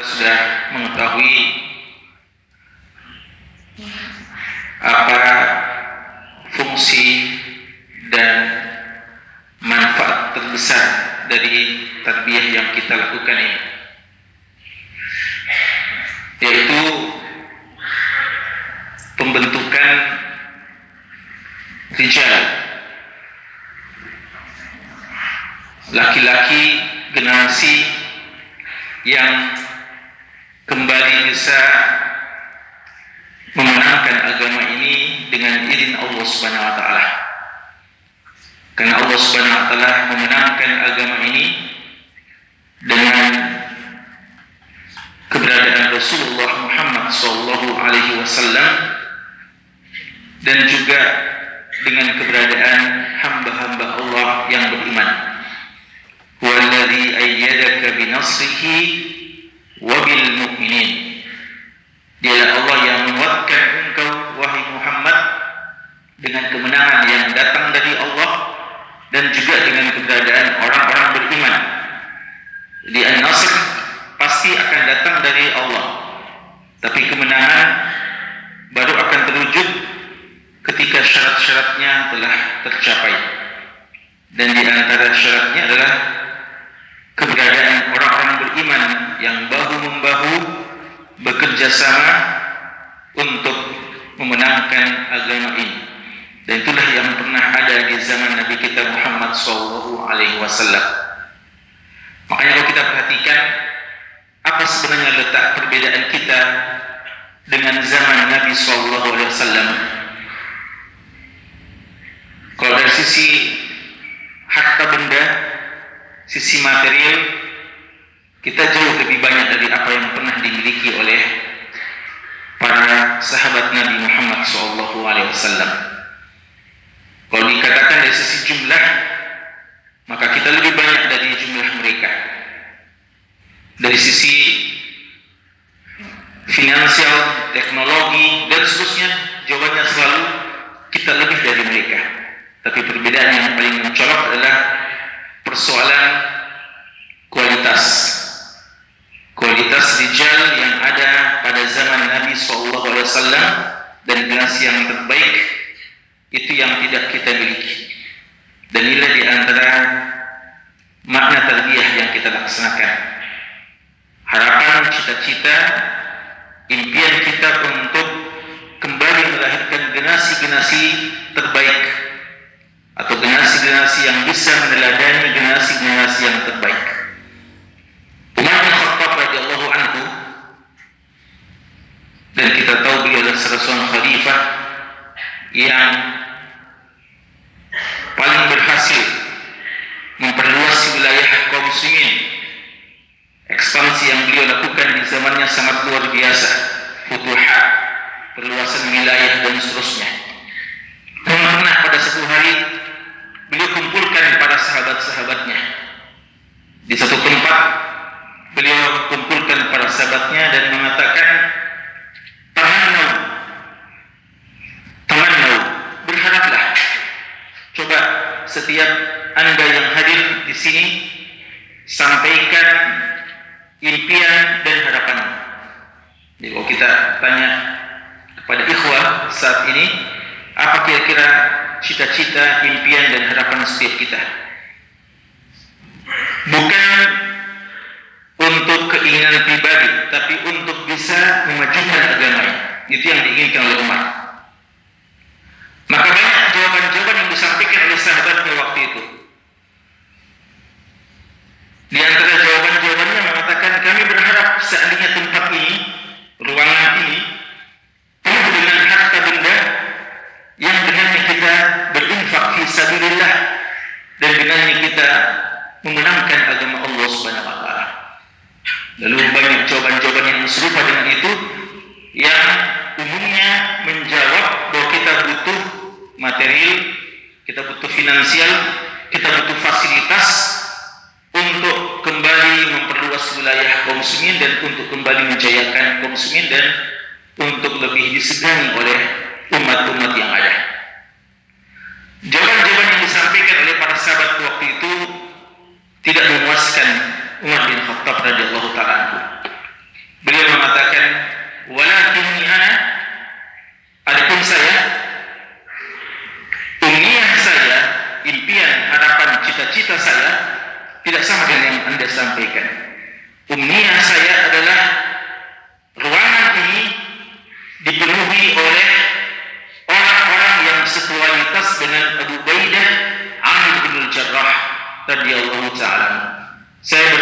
sudah mengetahui apa fungsi dan manfaat terbesar dari tarbiyah yang kita lakukan ini yaitu pembentukan rijal laki-laki generasi yang kembali bisa memenangkan agama ini dengan izin Allah Subhanahu wa taala. Karena Allah Subhanahu wa taala memenangkan agama ini dengan keberadaan Rasulullah Muhammad sallallahu alaihi wasallam dan juga dengan keberadaan hamba-hamba Allah yang beriman. Huwallazi ayyadaka binasrihi wa bil mu'minin. Dialah Allah yang menguatkan engkau wahai Muhammad dengan kemenangan yang datang dari Allah dan juga dengan keberadaan orang-orang beriman. Di An-Nasr pasti akan datang dari Allah. Tapi kemenangan baru akan terwujud ketika syarat-syaratnya telah tercapai. Dan di antara syaratnya adalah keberadaan orang-orang beriman yang bahu-membahu bekerja sama untuk memenangkan agama ini. Dan itulah yang pernah ada di zaman Nabi kita Muhammad SAW. Alaihi Wasallam. Makanya kalau kita perhatikan apa sebenarnya letak perbedaan kita dengan zaman Nabi SAW. Alaihi Wasallam. Kalau dari sisi harta benda, sisi material, kita jauh lebih banyak dari apa yang pernah dimiliki oleh para sahabat Nabi Muhammad SAW. Kalau dikatakan dari sisi jumlah, maka kita lebih banyak dari jumlah mereka. Dari sisi finansial, teknologi, dan seterusnya, jawabannya selalu kita lebih dari mereka. Tapi perbedaan yang paling mencolok adalah persoalan kualitas. Kualitas rijal yang ada pada zaman Nabi SAW dan generasi yang terbaik itu yang tidak kita miliki. Dan inilah di antara makna tarbiyah yang kita laksanakan. Harapan, cita-cita, impian kita untuk kembali melahirkan generasi-generasi terbaik atau generasi-generasi yang bisa meneladani generasi-generasi yang terbaik. Umar bin Khattab radhiyallahu anhu dan kita tahu beliau adalah seorang khalifah yang paling berhasil memperluas wilayah kaum muslimin. Ekspansi yang beliau lakukan di zamannya sangat luar biasa. Futuhat, perluasan wilayah dan seterusnya. Pernah pada satu hari beliau kumpulkan para sahabat-sahabatnya di satu tempat beliau kumpulkan para sahabatnya dan mengatakan tamannau tamannau berharaplah coba setiap anda yang hadir di sini sampaikan impian dan harapan jadi kalau kita tanya kepada ikhwah saat ini apa kira-kira cita-cita, impian dan harapan setiap kita. Bukan untuk keinginan pribadi, tapi untuk bisa memajukan agama. Itu yang diinginkan oleh Umar. Maka banyak jawaban-jawaban yang disampaikan oleh sahabatnya waktu itu. Di antara jawaban-jawabannya mengatakan kami berharap seandainya tempat ini, ruangan ini, penuh dengan harta benda yang dengannya kita berinfak fi sabilillah dengannya kita memenangkan agama Allah Subhanahu wa taala. Lalu banyak jawaban-jawaban yang serupa dengan itu yang umumnya menjawab bahwa kita butuh material, kita butuh finansial, kita butuh fasilitas untuk kembali memperluas wilayah muslimin dan untuk kembali menjayakan muslimin dan untuk lebih disegani oleh umat-umat yang ada. Jawaban-jawaban yang disampaikan oleh para sahabat waktu itu tidak memuaskan Umar bin Khattab radhiyallahu taala Beliau mengatakan, "Walakin ana" Adapun saya, umniah saya, impian, harapan, cita-cita saya tidak sama dengan yang Anda sampaikan. Umniah saya adalah ruangan ini dipenuhi oleh Say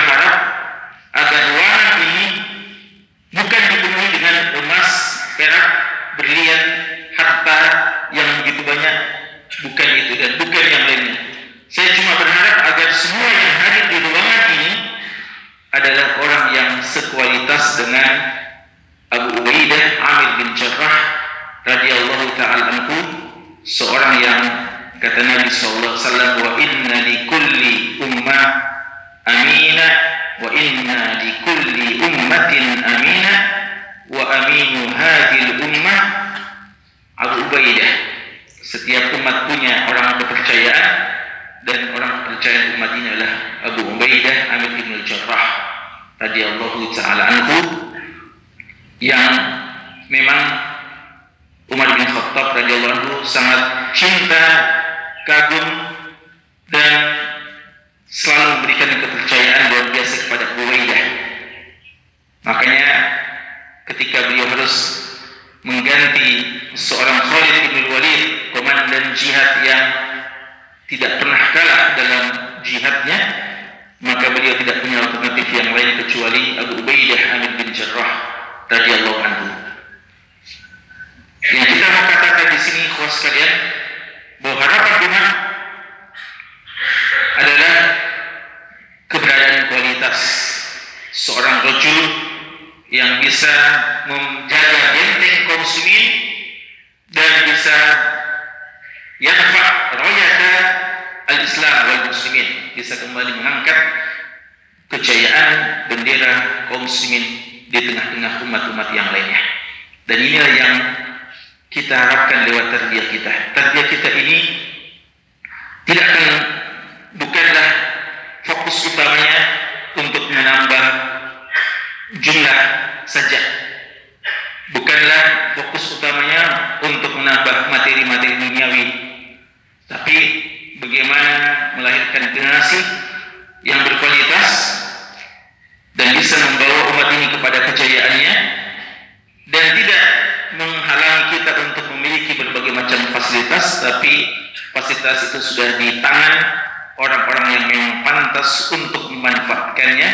yang pantas untuk memanfaatkannya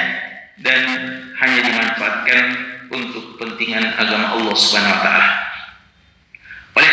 dan hanya dimanfaatkan untuk kepentingan agama Allah Subhanahu wa taala. Oleh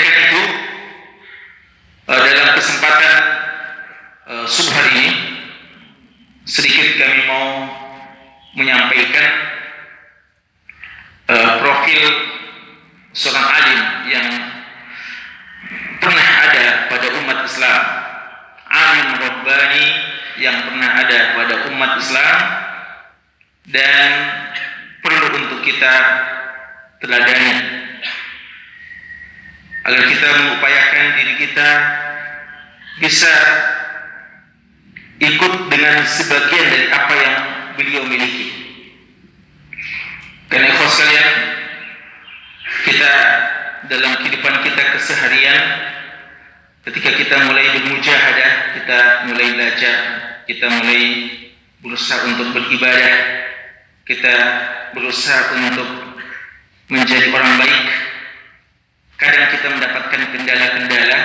kendala-kendala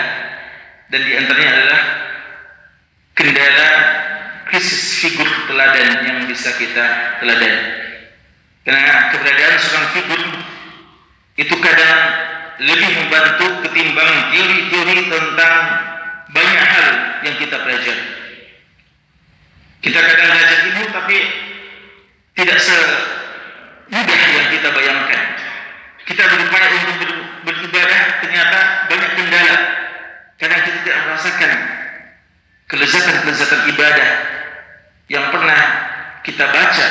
dan di antaranya adalah kendala krisis figur teladan yang bisa kita teladani. Karena keberadaan seorang figur itu kadang lebih membantu ketimbang teori-teori tentang banyak hal yang kita pelajari. Kita kadang belajar ilmu tapi tidak semudah yang kita bayangkan. Kita berupaya untuk adalah ternyata banyak kendala. karena kita tidak merasakan kelezatan-kelezatan ibadah yang pernah kita baca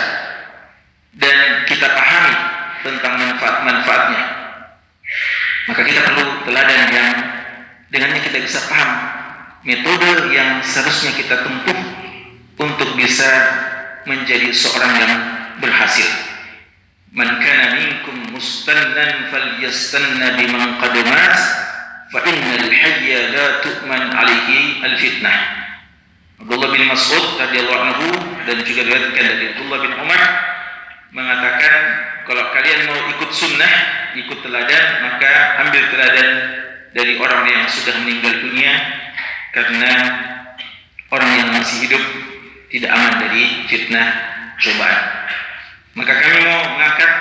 dan kita pahami tentang manfaat-manfaatnya. Maka kita perlu teladan yang dengannya kita bisa paham metode yang seharusnya kita tempuh untuk bisa menjadi seorang yang berhasil man kana minkum mustannan falyastanna biman qad mas fa innal hayya la tu'man alaihi alfitnah Abdullah bin Mas'ud radhiyallahu anhu dan juga diriwayatkan dari Abdullah bin Umar mengatakan kalau kalian mau ikut sunnah, ikut teladan, maka ambil teladan dari orang yang sudah meninggal dunia karena orang yang masih hidup tidak aman dari fitnah cobaan. Maka kami mau mengangkat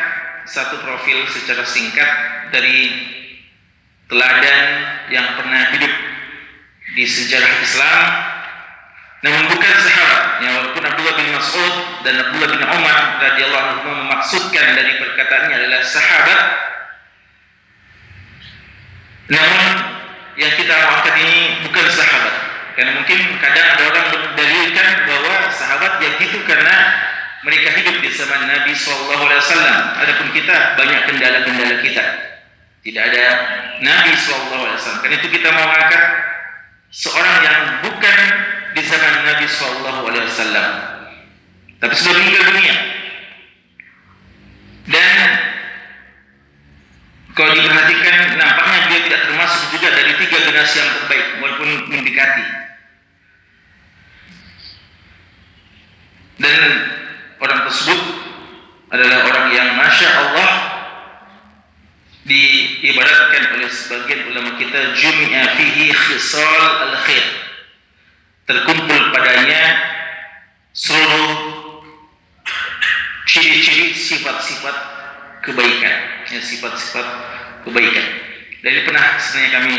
satu profil secara singkat dari teladan yang pernah hidup di sejarah Islam. Namun bukan sahabat ya walaupun Abdullah bin Mas'ud dan Abdullah bin Umar radhiyallahu anhu memaksudkan dari perkataannya adalah sahabat. Namun yang kita angkat ini bukan sahabat. Karena mungkin kadang ada orang berdalilkan bahwa sahabat yang itu karena mereka hidup di zaman Nabi Wasallam. Adapun kita banyak kendala-kendala kita. Tidak ada Nabi Wasallam. Karena itu kita mau angkat seorang yang bukan di zaman Nabi Wasallam, tapi sudah meninggal dunia. Dan kalau diperhatikan nampaknya dia tidak termasuk juga dari tiga generasi yang terbaik walaupun mendekati. Dan tersebut adalah orang yang masya Allah diibaratkan oleh sebagian ulama kita jumia fihi khisal al khair terkumpul padanya seluruh ciri-ciri sifat-sifat kebaikan. Ya sifat-sifat kebaikan. Dan ini pernah sebenarnya kami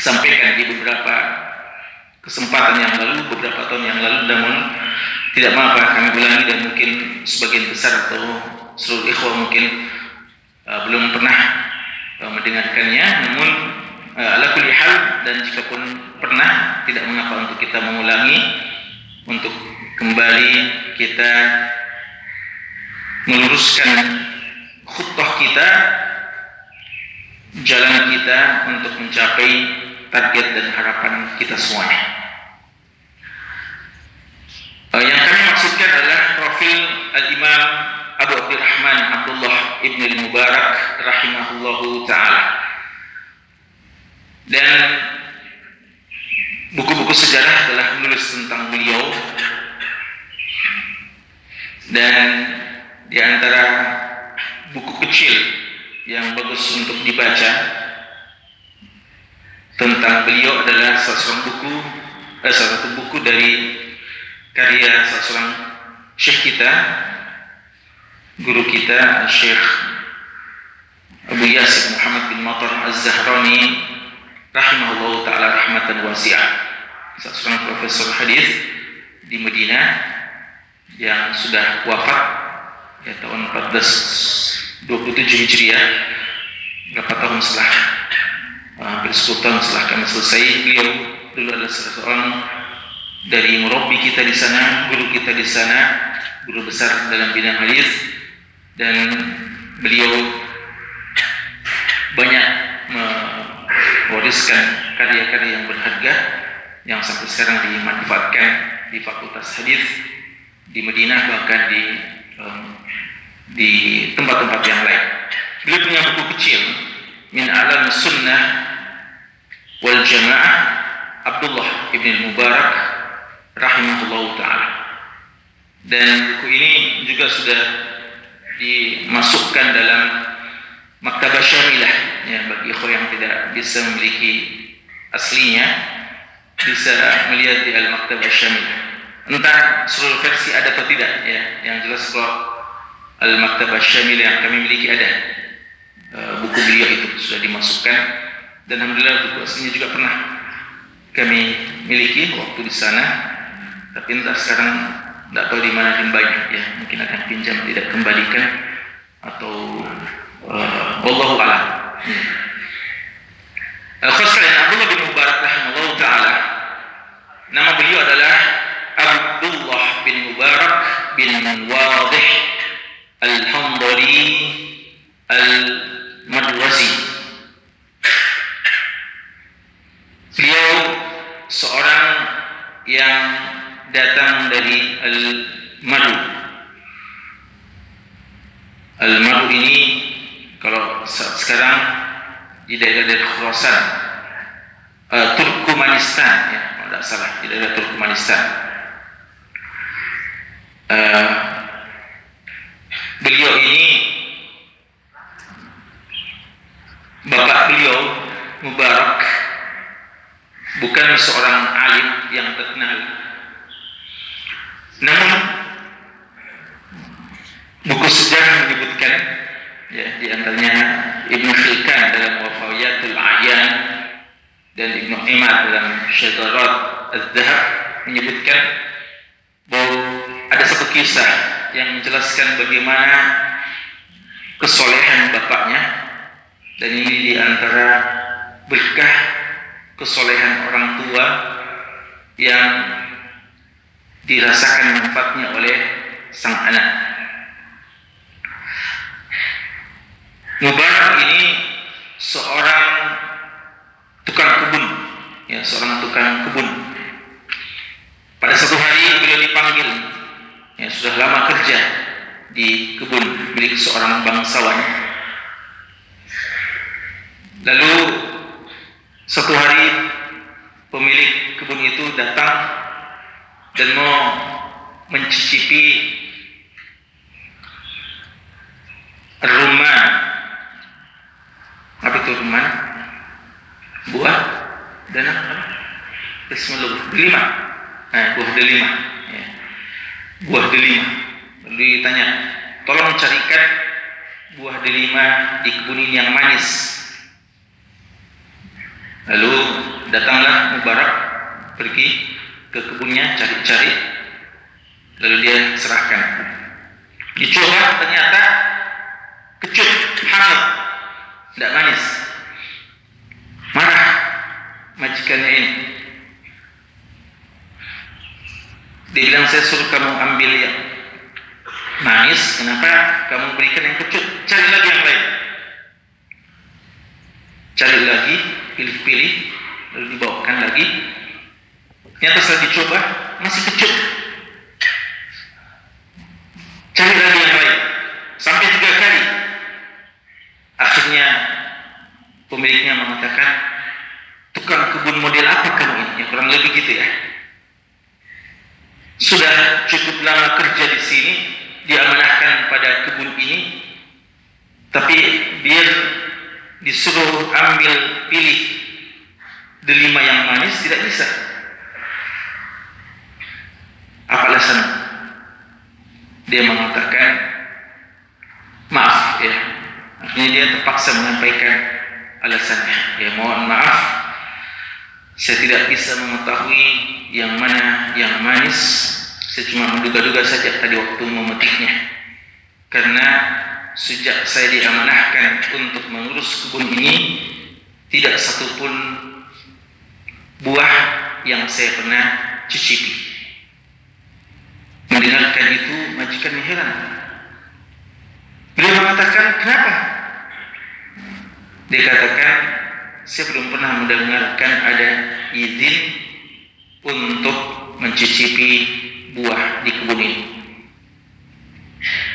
sampaikan di beberapa kesempatan yang lalu beberapa tahun yang lalu namun tidak mengapa kami ulangi dan mungkin sebagian besar atau seluruh ikhwah mungkin uh, belum pernah uh, mendengarkannya namun uh, ala kulli hal dan jika pun pernah tidak mengapa untuk kita mengulangi untuk kembali kita meluruskan khutbah kita jalan kita untuk mencapai target dan harapan kita semuanya. Uh, yang kami maksudkan adalah profil Al-Imam Abu Abdurrahman Abdullah Ibn Al-Mubarak rahimahullahu ta'ala. Dan buku-buku sejarah telah menulis tentang beliau. Dan di antara buku kecil yang bagus untuk dibaca tentang beliau adalah salah satu buku eh, salah satu buku dari karya seorang syekh kita guru kita Syekh Abu Yasir Muhammad bin Matar Az-Zahrani rahimahullah taala rahmatan wasi'ah. Seorang profesor hadis di Madinah yang sudah wafat ya tahun 1427 Hijriah berapa tahun setelah hampir 10 tahun setelah kami selesai. Beliau dulu adalah seorang dari murabi kita di sana, guru kita di sana, guru besar dalam bidang hadis dan beliau banyak mewariskan karya-karya yang berharga yang sampai sekarang dimanfaatkan di Fakultas Hadis di Madinah bahkan di um, di tempat-tempat yang lain. Beliau punya buku kecil Min Alam Sunnah wal Jamaah Abdullah ibn Mubarak rahimahullah taala. Dan buku ini juga sudah dimasukkan dalam Maktabah Syamilah ya bagi ikhwan yang tidak bisa memiliki aslinya bisa melihat di Al-Maktabah Syamilah. Entah seluruh versi ada atau tidak ya. Yang jelas kalau Al-Maktabah Syamilah yang kami miliki ada e, buku beliau itu sudah dimasukkan dan alhamdulillah buku aslinya juga pernah kami miliki waktu di sana tapi entah sekarang tidak tahu di mana banyak ya mungkin akan pinjam tidak kembalikan. Atau uh, Allah alam. Hmm. Al-Khosrain Abdullah bin Mubarak rahimahullah ta'ala. Nama beliau adalah Abdullah bin Mubarak bin Wadih Al-Hamdari Al-Madwazi uh, kesolehan orang tua yang dirasakan manfaatnya oleh sang anak. Mubarak ini seorang tukang kebun, ya seorang tukang kebun. Pada satu hari beliau dipanggil, ya sudah lama kerja di kebun milik seorang bangsawan. Lalu satu hari pemilik kebun itu datang dan mau mencicipi rumah. Apa itu rumah? Buah dan apa? Bismillah delima. Nah, buah delima. Ya. buah delima. Lalu ditanya tolong carikan buah delima di kebun ini yang manis lalu datanglah Mubarak pergi ke kebunnya cari-cari lalu dia serahkan dicoba ternyata kecut hangat tidak manis. Marah majikannya ini. Dia bilang saya suruh kamu ambil yang manis, kenapa kamu berikan yang kecut? Cari lagi yang lain. Cari lagi, pilih-pilih, lalu dibawakan lagi. Ternyata setelah dicoba, masih kecut. Cari lagi yang lain. Sampai tiga kali. Akhirnya pemiliknya mengatakan, tukang kebun model apa kamu ini? Ya, kurang lebih gitu ya. Sudah cukup lama kerja di sini, diamanahkan pada kebun ini, tapi biar disuruh ambil pilih delima yang manis tidak bisa. Apa alasan? Dia mengatakan, maaf ya, Akhirnya dia terpaksa menyampaikan alasannya. Ya mohon maaf, saya tidak bisa mengetahui yang mana yang manis. Saya cuma menduga-duga saja tadi waktu memetiknya. Karena sejak saya diamanahkan untuk mengurus kebun ini, tidak satupun buah yang saya pernah cicipi. Mendengarkan itu majikan heran. Beliau mengatakan, kenapa? dikatakan saya belum pernah mendengarkan ada izin untuk mencicipi buah di kebun ini.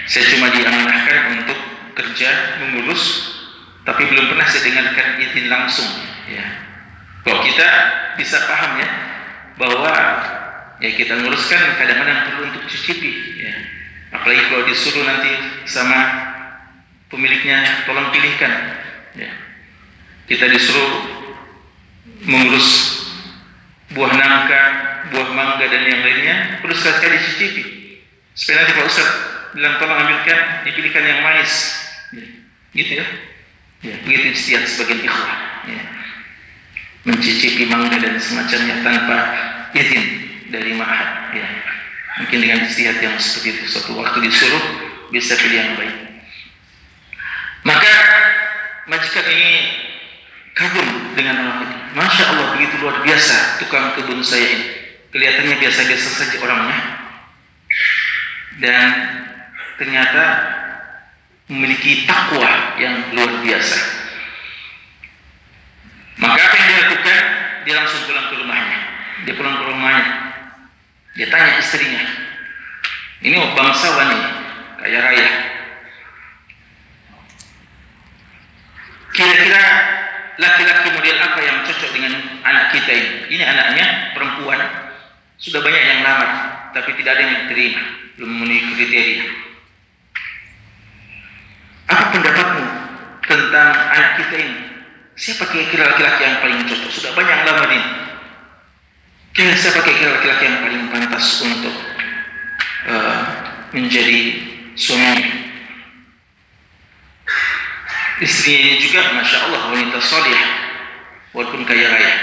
Saya cuma diamanahkan untuk kerja mengurus, tapi belum pernah saya dengarkan izin langsung. Ya, kalau kita bisa paham ya bahwa ya kita nguruskan kadang-kadang perlu untuk cicipi. Ya. Apalagi kalau disuruh nanti sama pemiliknya tolong pilihkan ya. Kita disuruh mengurus buah nangka, buah mangga dan yang lainnya. Perlu sekali dicicipi. Supaya nanti Pak Ustaz bilang tolong ambilkan dipilihkan yang manis. Ya. gitu ya. Ya. Begitu setiap sebagian ikhwah. Ya. mencicipi mangga dan semacamnya tanpa izin dari ma'had. Ya. mungkin dengan istihad yang seperti itu suatu waktu disuruh bisa pilih yang baik. Maka majikan ini kagum dengan anak ini. Masya Allah begitu luar biasa tukang kebun saya ini. Kelihatannya biasa-biasa saja orangnya. Dan ternyata memiliki takwa yang luar biasa. Maka apa yang dia lakukan? Dia langsung pulang ke rumahnya. Dia pulang ke rumahnya. Dia tanya istrinya. Ini bangsawan ini, kaya raya anak kita ini. Ini anaknya perempuan, sudah banyak yang lamar, tapi tidak ada yang diterima, belum memenuhi kriteria. Apa pendapatmu tentang anak kita ini? Siapa kira-kira laki-laki yang paling cocok? Sudah banyak yang lamar ini. Kira siapa kira-kira laki-laki yang paling pantas untuk uh, menjadi suami Istri ini juga Masya Allah wanita soleh. Walaupun kaya raya.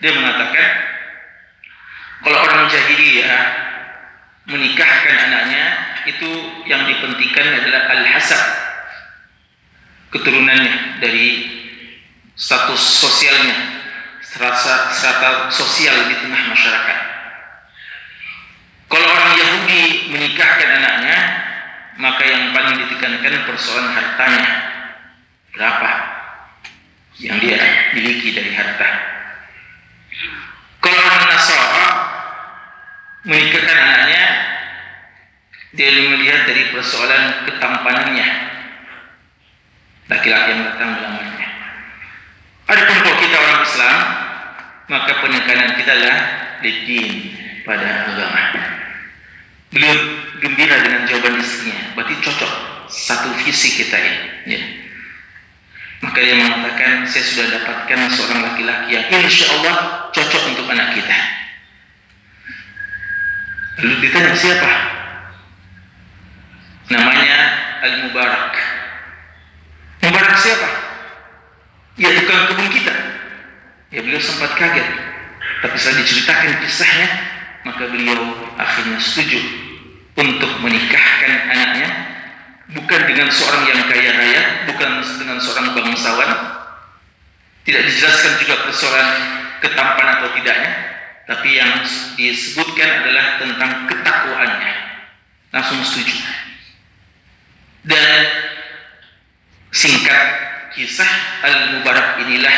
Dia mengatakan Kalau orang jahiliyah Menikahkan anaknya Itu yang dipentingkan adalah Al-Hasab Keturunannya Dari status sosialnya. Serasa, serata sosial di tengah masyarakat. Kalau orang Yahudi menikahkan anaknya Maka yang paling ditekankan persoalan hartanya berapa yang dia miliki dari harta. Kalau orang Nasara menikahkan anaknya, dia melihat dari persoalan ketampanannya, laki-laki yang datang melamarnya. Ada kalau kita orang Islam, maka penekanan kita adalah din pada agama. Beliau gembira dengan jawaban istrinya, berarti cocok satu visi kita ini. Ya. Maka dia mengatakan, saya sudah dapatkan seorang laki-laki yang insya Allah cocok untuk anak kita. Lalu ditanya siapa? Namanya Al-Mubarak. Mubarak siapa? Ya tukang kebun kita. Ya beliau sempat kaget. Tapi setelah diceritakan kisahnya, maka beliau akhirnya setuju untuk menikahkan anaknya bukan dengan seorang yang kaya raya, bukan dengan seorang bangsawan. Tidak dijelaskan juga persoalan ketampan atau tidaknya, tapi yang disebutkan adalah tentang ketakwaannya. Langsung setuju. Dan singkat kisah Al-Mubarak inilah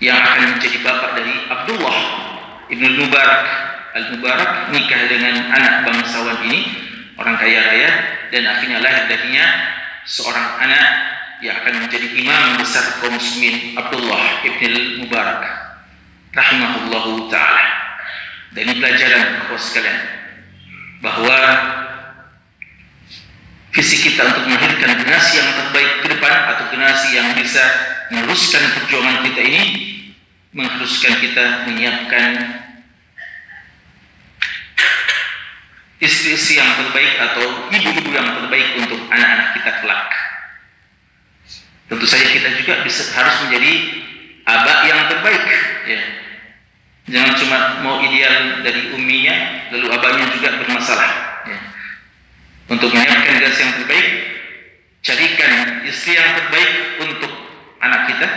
yang akan menjadi bapak dari Abdullah Ibn Mubarak Al-Mubarak nikah dengan anak bangsawan ini orang kaya raya dan akhirnya lahir darinya seorang anak yang akan menjadi imam besar kaum muslimin Abdullah ibn Mubarak rahimahullahu taala. Dan ini pelajaran kepada sekalian bahwa visi kita untuk melahirkan generasi yang terbaik ke depan atau generasi yang bisa meneruskan perjuangan kita ini mengharuskan kita menyiapkan istri-istri yang terbaik atau ibu-ibu yang terbaik untuk anak-anak kita kelak. Tentu saja kita juga bisa harus menjadi abah yang terbaik. Ya. Jangan cuma mau ideal dari uminya, lalu abahnya juga bermasalah. Ya. Untuk menyiapkan generasi yang terbaik, carikan istri yang terbaik untuk anak kita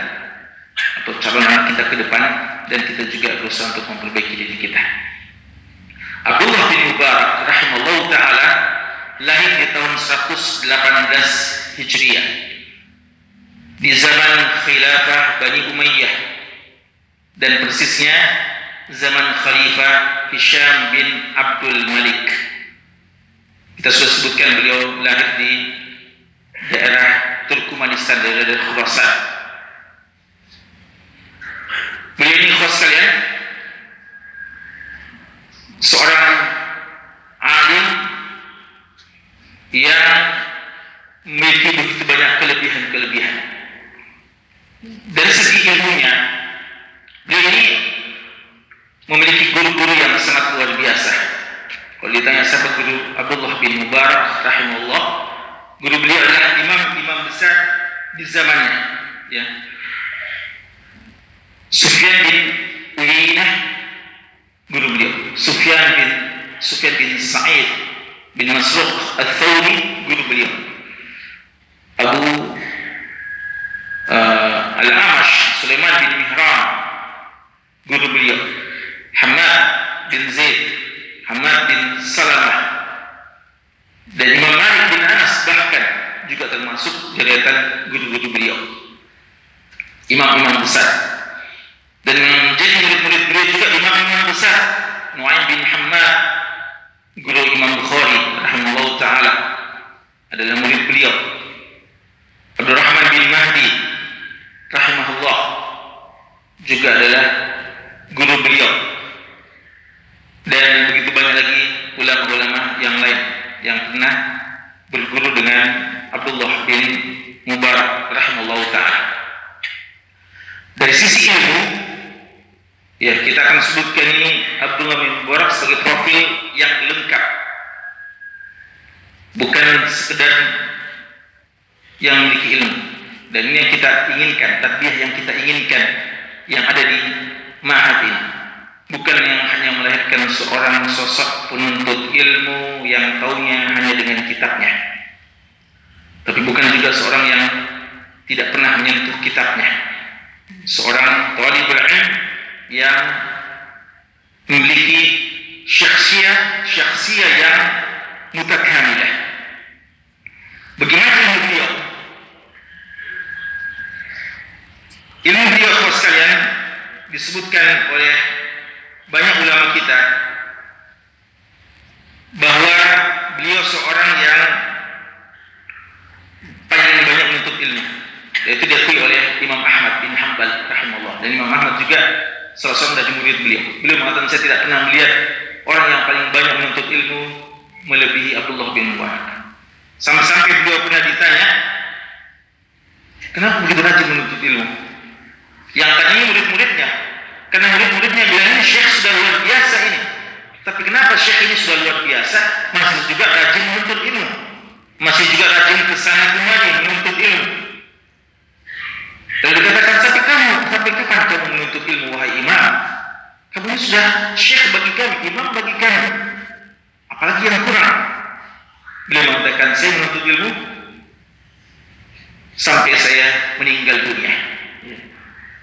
atau calon anak kita ke depan dan kita juga berusaha untuk memperbaiki diri kita. Abdullah bin Mubarak rahimahullah taala lahir di tahun 118 Hijriah di zaman khilafah Bani Umayyah dan persisnya zaman Khalifah Hisham bin Abdul Malik. Kita sudah sebutkan beliau lahir di daerah Turkmenistan, daerah Khurasan. Beliau ini khos kalian seorang alim yang memiliki begitu banyak kelebihan-kelebihan. Dari segi ilmunya, dia ini memiliki guru-guru yang sangat luar biasa. Kalau ditanya siapa guru Abdullah bin Mubarak rahimahullah, guru beliau adalah imam-imam besar di zamannya. Ya. Sufyan bin Uyainah guru beliau Sufyan bin Sufyan bin Sa'id bin Masruq Al-Thawri guru beliau Abu uh, Al-Amash Sulaiman bin Mihran guru beliau Hamad bin Zaid Hamad bin Salamah dan Imam Malik bin Anas bahkan juga termasuk deretan guru-guru beliau imam-imam besar dan menjadi murid-murid beliau juga imam-imam besar Nuaim bin Muhammad guru Imam Bukhari rahimahullah taala adalah murid beliau Abdurrahman bin Mahdi rahimahullah juga dengan Abdullah bin Mubarak rahimahullah taala. Dari sisi ilmu, ya kita akan sebutkan ini Abdullah bin Mubarak sebagai profil yang lengkap. Bukan sekedar yang memiliki ilmu. Dan ini yang kita inginkan, tadbiyah yang kita inginkan yang ada di Ma'had ini. Bukan yang hanya melahirkan seorang sosok penuntut ilmu yang taunya hanya dengan kitabnya. Tapi bukan juga seorang yang tidak pernah menyentuh kitabnya. Seorang talibul ilm yang memiliki syakhsiyah syakhsiyah yang mutakamilah. Bagaimana ilmu beliau? Ilmu beliau sekalian disebutkan oleh banyak ulama kita bahwa beliau seorang yang paling banyak menuntut ilmu yaitu diakui oleh Imam Ahmad bin Hanbal rahimahullah. Dan Imam Ahmad juga salah satu dari murid beliau. Beliau mengatakan saya tidak pernah melihat orang yang paling banyak menuntut ilmu melebihi Abdullah bin Mubarak sampai-sampai beliau pernah ditanya kenapa begitu rajin menuntut ilmu yang tadinya murid-muridnya karena murid-muridnya bilang ini syekh sudah luar biasa ini. Tapi kenapa syekh ini sudah luar biasa masih juga rajin menuntut ilmu? Masih juga rajin ke sana kemari menuntut ilmu. Lalu dikatakan, tapi kamu, tapi kapan kamu menuntut ilmu wahai imam? Kamu sudah syekh bagi kami, imam bagi kami. Apalagi yang kurang. Beliau mengatakan, saya menuntut ilmu sampai saya meninggal dunia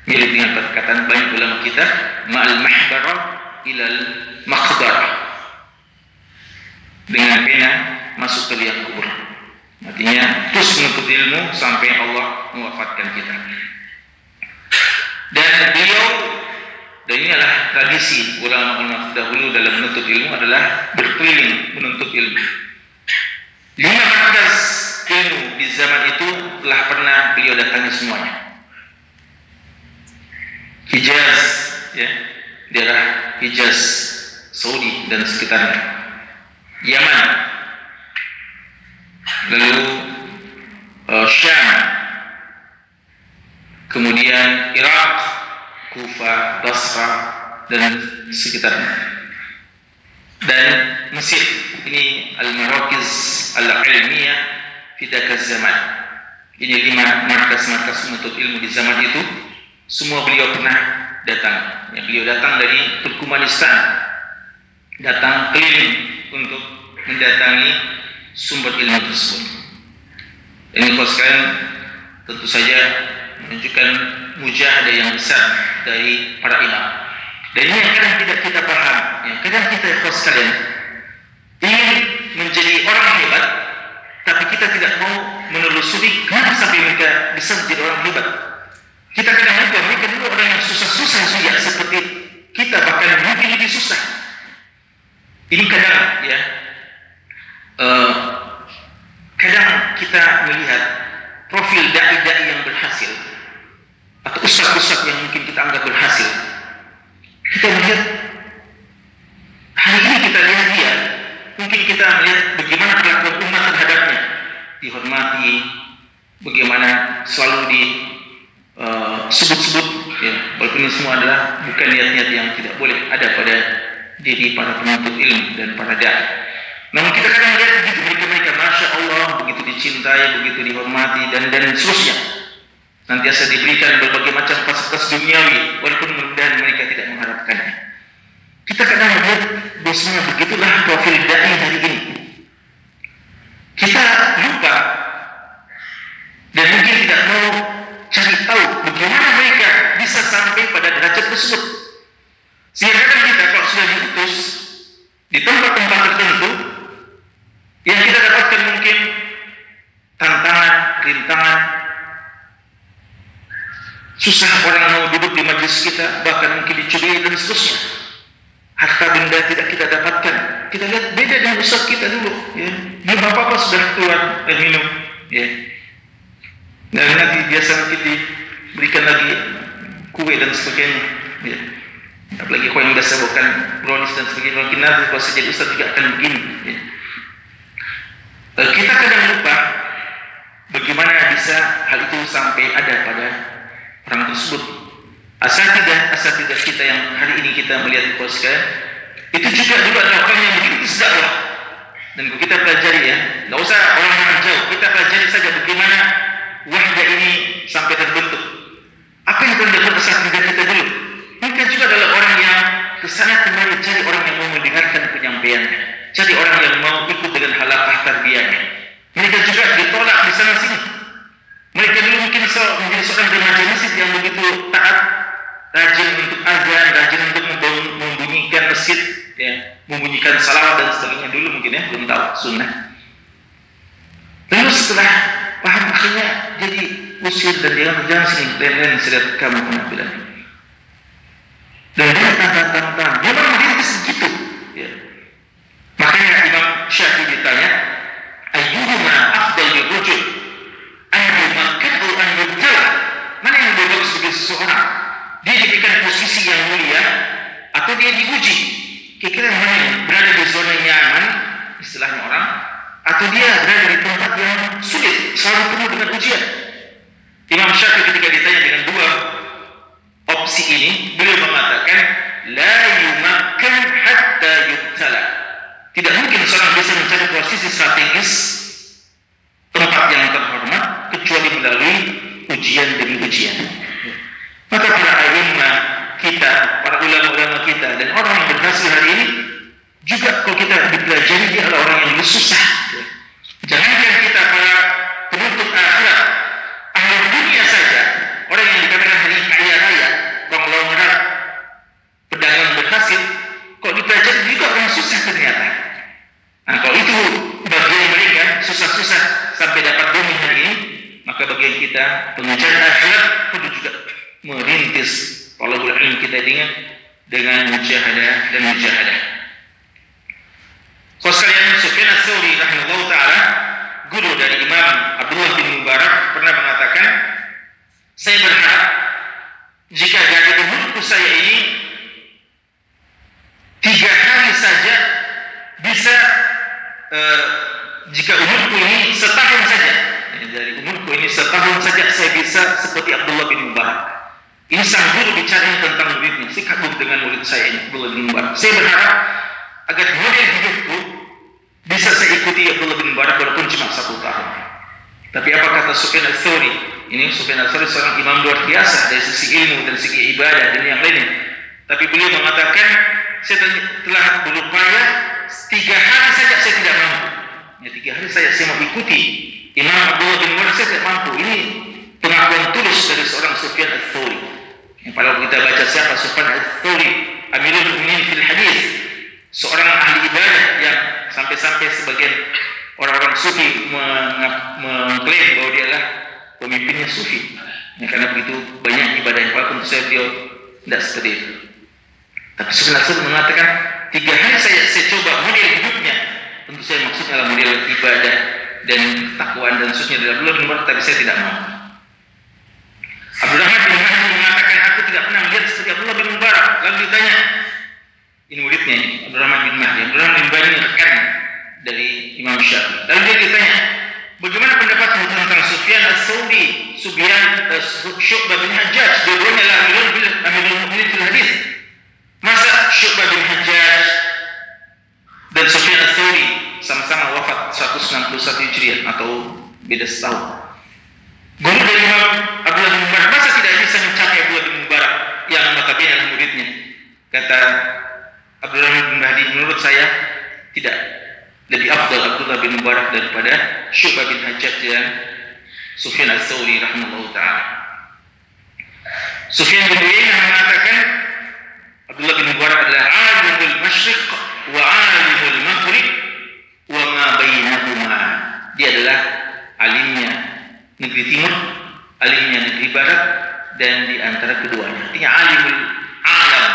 mirip dengan perkataan banyak ulama kita ma'al mahbarah ilal maqbarah dengan pena masuk ke liang kubur. Artinya terus menuntut ilmu sampai Allah mewafatkan kita. Dan beliau dan ini adalah tradisi ulama-ulama terdahulu dalam menuntut ilmu adalah berkeliling menuntut ilmu. Lima markas ilmu di zaman itu telah pernah beliau datangi semuanya Hijaz ya. Daerah Hijaz Saudi dan sekitarnya. Yaman. Lalu uh, Syam. Kemudian Irak Kufa Basra dan sekitarnya. Dan Mesir. Ini al-Marakiz al-Ilmiyah Fidakas Zaman. Ini lima markas-markas menuntut ilmu di zaman itu semua beliau pernah datang. Ya, beliau datang dari Turkmenistan, datang keliling untuk mendatangi sumber ilmu tersebut. Ini kalau tentu saja menunjukkan mujahadah yang besar dari para imam. Dan ini yang kadang tidak kita paham, yang kadang kita kalau sekalian ingin menjadi orang hebat, tapi kita tidak mau menelusuri kenapa sampai mereka bisa menjadi orang hebat. Kita kadang lupa mereka dulu orang yang susah-susah juga seperti kita bahkan mungkin lebih susah. Ini kadang ya, uh, kadang kita melihat profil dai-dai yang berhasil atau ustaz-ustaz yang mungkin kita anggap berhasil. Kita melihat hari ini kita lihat dia, mungkin kita melihat bagaimana perlakuan umat terhadapnya, dihormati, bagaimana selalu di sebut-sebut uh, ya walaupun ini semua adalah bukan niat-niat yang tidak boleh ada pada diri para penuntut ilmu dan para dai. Namun kita kadang lihat begitu mereka mereka masya Allah begitu dicintai, begitu dihormati dan dan seterusnya. Nantiasa diberikan berbagai macam fasilitas duniawi walaupun mudah mereka tidak mengharapkannya. Kita kadang lihat bosnya begitulah profil dai hari ini. Kita lupa dan mungkin tidak mau cari tahu bagaimana mereka bisa sampai pada derajat tersebut. Sehingga kadang kita kalau sudah diutus di tempat-tempat tertentu yang kita dapatkan mungkin tantangan, rintangan, susah orang mau duduk di majlis kita, bahkan mungkin dicuri dan seterusnya. Harta benda tidak kita dapatkan. Kita lihat usaha kita dulu. Ya. Dia apa-apa sudah keluar dan minum. Ya. Dan nanti biasa mungkin diberikan lagi kue dan sebagainya. Ya. Apalagi kau yang biasa bukan brownies dan sebagainya. Mungkin nanti kalau saya jadi ustaz juga akan begini. Ya. Eh, kita kadang lupa bagaimana bisa hal itu sampai ada pada orang tersebut. Asatidah, asatidah kita yang hari ini kita melihat poska itu juga dulu adalah orang yang begitu dakwah. Dan kita pelajari ya, nggak usah orang-orang jauh, kita pelajari saja bagaimana wahda ini sampai terbentuk. Apa yang telah dilakukan asatidah kita dulu? Mereka juga adalah orang yang ke sana kembali cari orang yang mau mendengarkan penyampaiannya, cari orang yang mau ikut dengan halakah tarbiyahnya. Mereka juga ditolak di sana sini. Mereka dulu mungkin so, menjadi seorang remaja masjid yang begitu taat, rajin untuk azan, rajin untuk membunyikan masjid, ya, membunyikan salawat dan sebagainya dulu mungkin ya, belum tahu sunnah. Lalu setelah paham akhirnya jadi usir sini lain-lain seret kamu penampilan. Dan dia tantang-tantang, memang merintis segitu. Ya. Makanya Imam Syafi'i ditanya, ayyuhuma afdal lirujul? Ayyumakkahu an yubtala? Mana yang lebih bagus bagi seseorang? Dia diberikan posisi yang mulia atau dia diuji? Kira-kira mana yang berada di zona nyaman, istilahnya orang, atau dia berada di tempat yang sulit, selalu penuh dengan ujian? Imam Syafi'i ketika ditanya dengan dua opsi ini, beliau mengatakan, la yumakkan hatta yubtala. Tidak bisa mencari posisi strategis tempat yang terhormat kecuali melalui ujian demi ujian. Maka para ayimah kita, para ulama-ulama kita dan orang yang berhasil hari ini juga kalau kita dipelajari dia adalah orang yang susah. Jangan kita para penuntut akhirat, ahli dunia saja, orang yang dikatakan hari kaya raya, konglomerat, pedagang berhasil, kok dipelajari juga orang susah ternyata. Nah kalau itu bagian mereka susah-susah sampai dapat bumi hari ini, maka bagian kita pengajar akhirat perlu juga merintis talabul ilm kita dengan dengan mujahadah dan mujahadah. Kau sekalian Sufyan Ats-Tsauri rahimahullah taala guru dari Imam Abdullah bin Mubarak pernah mengatakan saya berharap jika dari umurku saya ini tiga hari saja bisa uh, jika umurku ini setahun saja ya, dari umurku ini setahun saja saya bisa seperti Abdullah bin Mubarak ini sang guru bicara tentang muridnya si kagum dengan murid saya Abdullah bin Mubarak saya berharap agar model hidupku bisa saya ikuti Abdullah bin Mubarak walaupun cuma satu tahun tapi apa kata Sufyan al-Thawri ini Sufyan al-Thawri seorang imam luar biasa dari sisi ilmu dan segi ibadah dan yang lainnya tapi beliau mengatakan saya telah berupaya tiga hari saja saya tidak mampu. Ya, tiga hari saya saya mau ikuti Imam Abdullah bin Mubarak saya tidak mampu. Ini pengakuan tulus dari seorang Sufyan al-Thawri. Pada kita baca siapa Sufyan al-Thawri, Amirul Mukminin fil Hadis, seorang ahli ibadah yang sampai-sampai sebagian orang-orang sufi mengklaim bahwa dia adalah pemimpinnya sufi. Ya, karena begitu banyak ibadah yang tentu saya beliau tidak seperti itu. Tapi sebenarnya mengatakan tiga hari saya, saya coba model hidupnya. Tentu saya maksudnya adalah model ibadah dan ketakwaan dan seterusnya dalam bulan tapi saya tidak mau. Abdurrahman bin mengatakan aku tidak pernah melihat seperti Abdullah bin Mubarak. Lalu ditanya, ini muridnya ini, Abdurrahman bin Mahdi. Abdurrahman bin Mahdi rekan dari Imam Syafi'i. Lalu dia ditanya, bagaimana pendapatmu tentang Sufyan al-Thawri, Sufyan uh, Syu'bah bin Hajjaj, dua-duanya adalah Amirul Mukminin fil hadis. Masa Syu'bah bin Hajjaj dan Sufyan al-Thawri sama-sama wafat 161 Hijriah atau beda setahun. Guru dari Imam Abdullah bin Mubarak masa tidak bisa mencapai Mubarak notabene adalah muridnya. Kata Abdullah bin Mahdi, menurut saya tidak lebih afdal Abdullah bin Mubarak daripada Syu'bah bin Hajjaj dan Sufyan al-Thawri rahimahullah ta'ala. Sufyan bin Uyainah mengatakan Abdullah bin Mubarak adalah alimul masyriq wa alimul maghrib wa ma bainahuma. Dia adalah alimnya negeri timur, alimnya negeri barat dan di antara keduanya. Artinya alimul alam.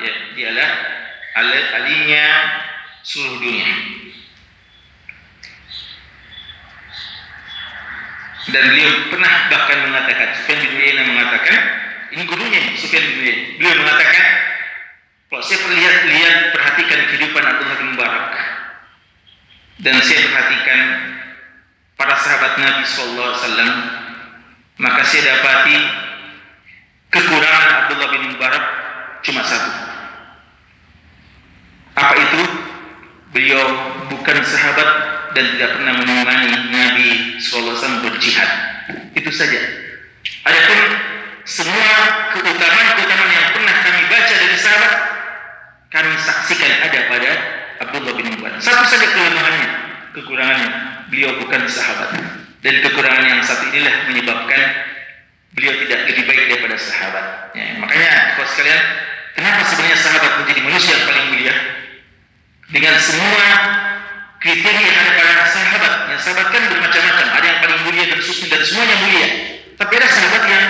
Ya, dia adalah alimnya seluruh dunia. Dan beliau pernah bahkan mengatakan, Sufyan bin Uyainah mengatakan, ini gurunya Sufyan bin Uyainah. Beliau mengatakan, kalau saya perlihat lihat perhatikan kehidupan Abdullah bin Mubarak dan saya perhatikan para sahabat Nabi Sallallahu Alaihi Wasallam, maka saya dapati kekurangan Abdullah bin Mubarak cuma satu. Apa itu? Beliau bukan sahabat dan tidak pernah menemani Nabi Wasallam berjihad. Itu saja. Adapun semua keutamaan-keutamaan yang pernah kami baca dari sahabat, kami saksikan ada pada Abdullah bin Mubarak. Satu saja kelemahannya, kekurangannya. Beliau bukan sahabat. Dan kekurangan yang satu inilah menyebabkan beliau tidak lebih baik daripada sahabat. Ya, makanya, kalau sekalian, kenapa sebenarnya sahabat menjadi manusia yang paling mulia? Dengan semua kriteria yang ada pada sahabat. Yang sahabat kan bermacam-macam. Ada yang paling mulia dan suci dan semuanya mulia. Tapi ada sahabat yang